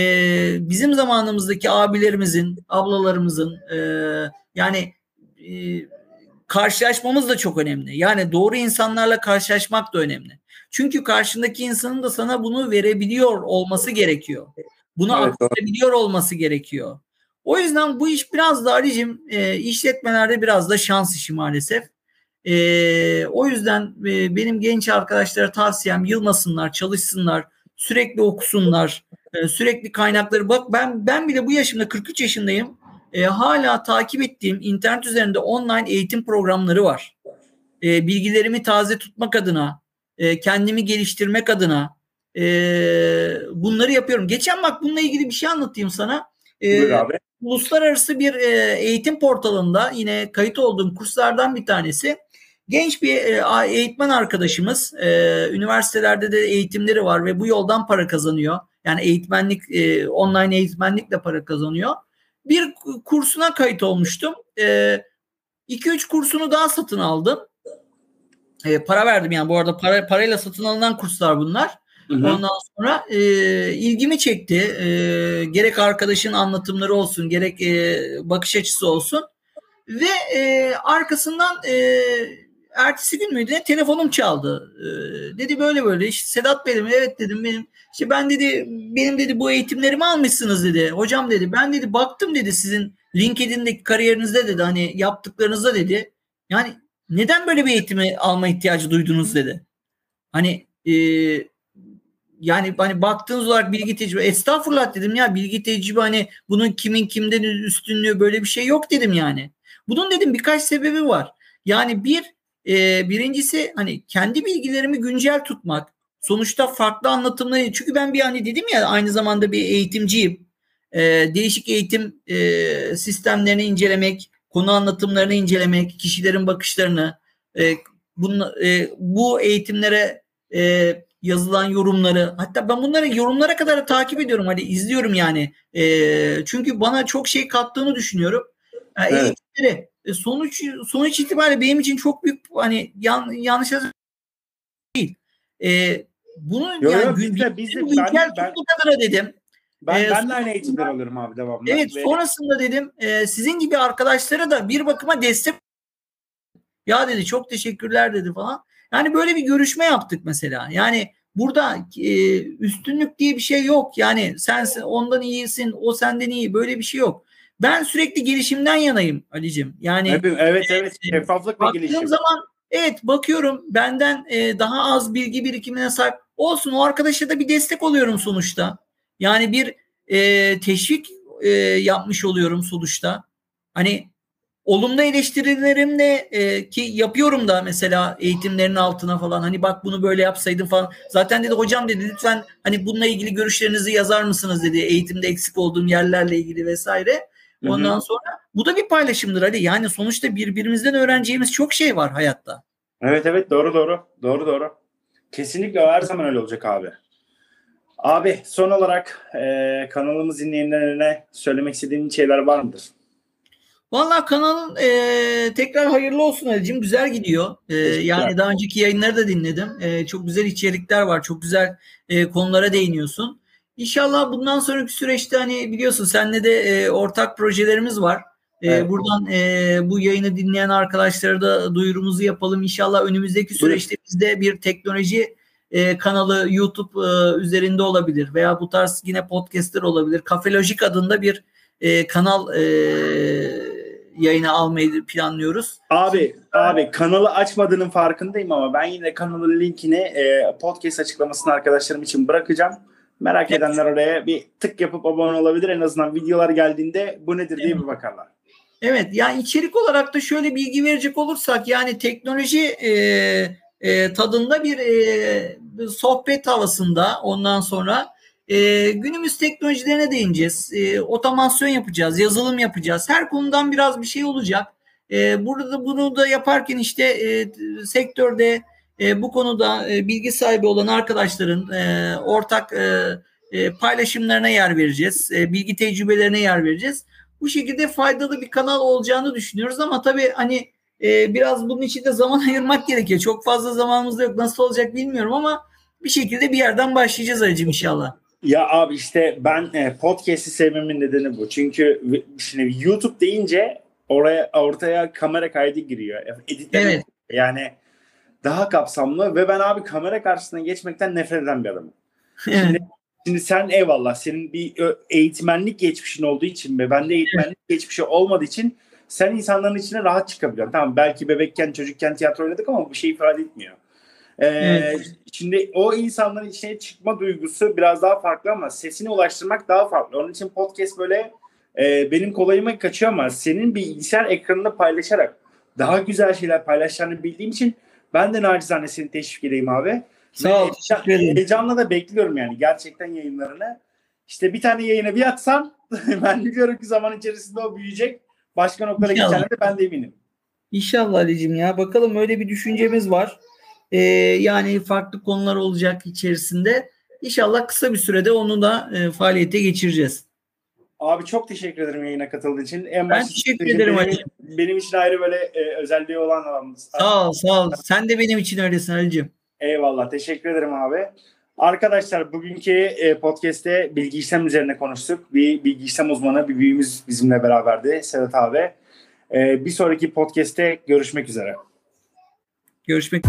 bizim zamanımızdaki abilerimizin, ablalarımızın e, yani e, karşılaşmamız da çok önemli. Yani doğru insanlarla karşılaşmak da önemli. Çünkü karşındaki insanın da sana bunu verebiliyor olması gerekiyor. Bunu evet, aktarabiliyor olması gerekiyor. O yüzden bu iş biraz da Ali'cim e, işletmelerde biraz da şans işi maalesef. E, o yüzden e, benim genç arkadaşlara tavsiyem yılmasınlar, çalışsınlar, sürekli okusunlar, e, sürekli kaynakları. Bak ben ben bile bu yaşımda 43 yaşındayım. E, hala takip ettiğim internet üzerinde online eğitim programları var. E, bilgilerimi taze tutmak adına, e, kendimi geliştirmek adına e, bunları yapıyorum. Geçen bak bununla ilgili bir şey anlatayım sana. E, abi. Uluslararası bir e, eğitim portalında yine kayıt olduğum kurslardan bir tanesi. Genç bir e, eğitmen arkadaşımız e, üniversitelerde de eğitimleri var ve bu yoldan para kazanıyor. Yani eğitmenlik, e, online eğitmenlikle para kazanıyor. Bir kursuna kayıt olmuştum. 2-3 e, kursunu daha satın aldım. E, para verdim yani bu arada para, parayla satın alınan kurslar bunlar. Hı hı. Ondan sonra e, ilgimi çekti. E, gerek arkadaşın anlatımları olsun, gerek e, bakış açısı olsun. Ve e, arkasından e, ertesi gün müydü ne telefonum çaldı. E, dedi böyle böyle işte Sedat benim evet dedim benim işte ben dedi benim dedi bu eğitimlerimi almışsınız dedi. Hocam dedi ben dedi baktım dedi sizin LinkedIn'deki kariyerinizde dedi hani yaptıklarınızda dedi. Yani neden böyle bir eğitimi alma ihtiyacı duydunuz dedi. Hani e, yani hani baktığınız olarak bilgi tecrübe estağfurullah dedim ya bilgi tecrübe hani bunun kimin kimden üstünlüğü böyle bir şey yok dedim yani. Bunun dedim birkaç sebebi var. Yani bir e, birincisi hani kendi bilgilerimi güncel tutmak. Sonuçta farklı anlatımları çünkü ben bir hani dedim ya aynı zamanda bir eğitimciyim. E, değişik eğitim e, sistemlerini incelemek, konu anlatımlarını incelemek, kişilerin bakışlarını, e, bunla, e, bu eğitimlere e, yazılan yorumları, hatta ben bunları yorumlara kadar takip ediyorum, hani izliyorum yani. E, çünkü bana çok şey kattığını düşünüyorum. Yani evet. Eğitimleri e, sonuç sonuç itibariyle benim için çok büyük hani yan, yanlış değil. E, bunu yo, yani yo, biz de, biz de, ben, ben, dedim. Ben, ee, ben de aynı eğitimler alırım abi devamlı. Evet Ve... sonrasında dedim e, sizin gibi arkadaşlara da bir bakıma destek ya dedi çok teşekkürler dedi falan. Yani böyle bir görüşme yaptık mesela. Yani burada e, üstünlük diye bir şey yok. Yani sen ondan iyisin, o senden iyi. Böyle bir şey yok. Ben sürekli gelişimden yanayım Ali'cim. Yani evet evet, evet. şeffaflık ve gelişim. zaman evet bakıyorum benden e, daha az bilgi birikimine sahip olsun o arkadaşa da bir destek oluyorum sonuçta. Yani bir e, teşvik e, yapmış oluyorum sonuçta. Hani olumlu eleştirilerimle e, ki yapıyorum da mesela eğitimlerin altına falan hani bak bunu böyle yapsaydın falan. Zaten dedi hocam dedi lütfen hani bununla ilgili görüşlerinizi yazar mısınız dedi eğitimde eksik olduğum yerlerle ilgili vesaire. Ondan Hı-hı. sonra bu da bir paylaşımdır Ali. Yani sonuçta birbirimizden öğreneceğimiz çok şey var hayatta. Evet evet doğru doğru. Doğru doğru. Kesinlikle her zaman öyle olacak abi. Abi son olarak e, kanalımız dinleyenlerine söylemek istediğin şeyler var mıdır? Valla kanalın e, tekrar hayırlı olsun Ali'cim. Güzel gidiyor. E, yani daha önceki yayınları da dinledim. E, çok güzel içerikler var. Çok güzel e, konulara değiniyorsun. İnşallah bundan sonraki süreçte hani biliyorsun seninle de e, ortak projelerimiz var. E, evet. Buradan e, bu yayını dinleyen arkadaşlara da duyurumuzu yapalım. İnşallah önümüzdeki süreçte bizde bir teknoloji e, kanalı YouTube e, üzerinde olabilir veya bu tarz yine podcastler olabilir. Kafelojik adında bir e, kanal e, yayına almayı planlıyoruz. Abi abi kanalı açmadığının farkındayım ama ben yine kanalın linkini e, podcast açıklamasını arkadaşlarım için bırakacağım. Merak Evet. edenler oraya bir tık yapıp abone olabilir. En azından videolar geldiğinde bu nedir diye Evet. bir bakarlar. Evet yani içerik olarak da şöyle bilgi verecek olursak yani teknoloji e, e, tadında bir e, sohbet havasında ondan sonra e, günümüz teknolojilerine değineceğiz. E, otomasyon yapacağız, yazılım yapacağız. Her konudan biraz bir şey olacak. E, burada bunu da yaparken işte e, sektörde e, bu konuda e, bilgi sahibi olan arkadaşların e, ortak e, e, paylaşımlarına yer vereceğiz. E, bilgi tecrübelerine yer vereceğiz bu şekilde faydalı bir kanal olacağını düşünüyoruz ama tabii hani e, biraz bunun için de zaman ayırmak gerekiyor. Çok fazla zamanımız da yok. Nasıl olacak bilmiyorum ama bir şekilde bir yerden başlayacağız acım inşallah. Ya abi işte ben e, podcast'i sevmemin nedeni bu. Çünkü şimdi YouTube deyince oraya ortaya kamera kaydı giriyor. Editleme Evet. yani daha kapsamlı ve ben abi kamera karşısına geçmekten nefret eden bir adamım. Evet. Şimdi sen eyvallah senin bir eğitmenlik geçmişin olduğu için ve bende eğitmenlik geçmişi olmadığı için sen insanların içine rahat çıkabiliyorsun. Tamam belki bebekken çocukken tiyatro oynadık ama bu şey ifade etmiyor. Ee, Evet. Şimdi o insanların içine çıkma duygusu biraz daha farklı ama sesini ulaştırmak daha farklı. Onun için podcast böyle e, benim kolayıma kaçıyor ama senin bilgisayar ekranında paylaşarak daha güzel şeyler paylaşacağını bildiğim için ben de nacizane seni teşvik edeyim abi. Sağ ol. Heyecanla da bekliyorum yani gerçekten yayınlarını. İşte bir tane yayına bir atsam ben biliyorum ki zaman içerisinde o büyüyecek. Başka geçeceğine de ben de eminim. İnşallah Ali'cim ya. Bakalım öyle bir düşüncemiz var. Ee, yani farklı konular olacak içerisinde. İnşallah kısa bir sürede onu da e, faaliyete geçireceğiz. Abi çok teşekkür ederim yayına katıldığın için. En Ben teşekkür benim, ederim Ali. Benim için ayrı böyle e, özelliği olan adamız. Sağ ol sağ ol. Sen de benim için öylesin Ali'cim. Eyvallah. Teşekkür ederim abi. Arkadaşlar bugünkü e, podcast'te bilgi işlem üzerine konuştuk. Bir bilgi işlem uzmanı, bir büyüğümüz bizimle beraberdi. Sedat abi. E, bir sonraki podcast'te görüşmek üzere. Görüşmek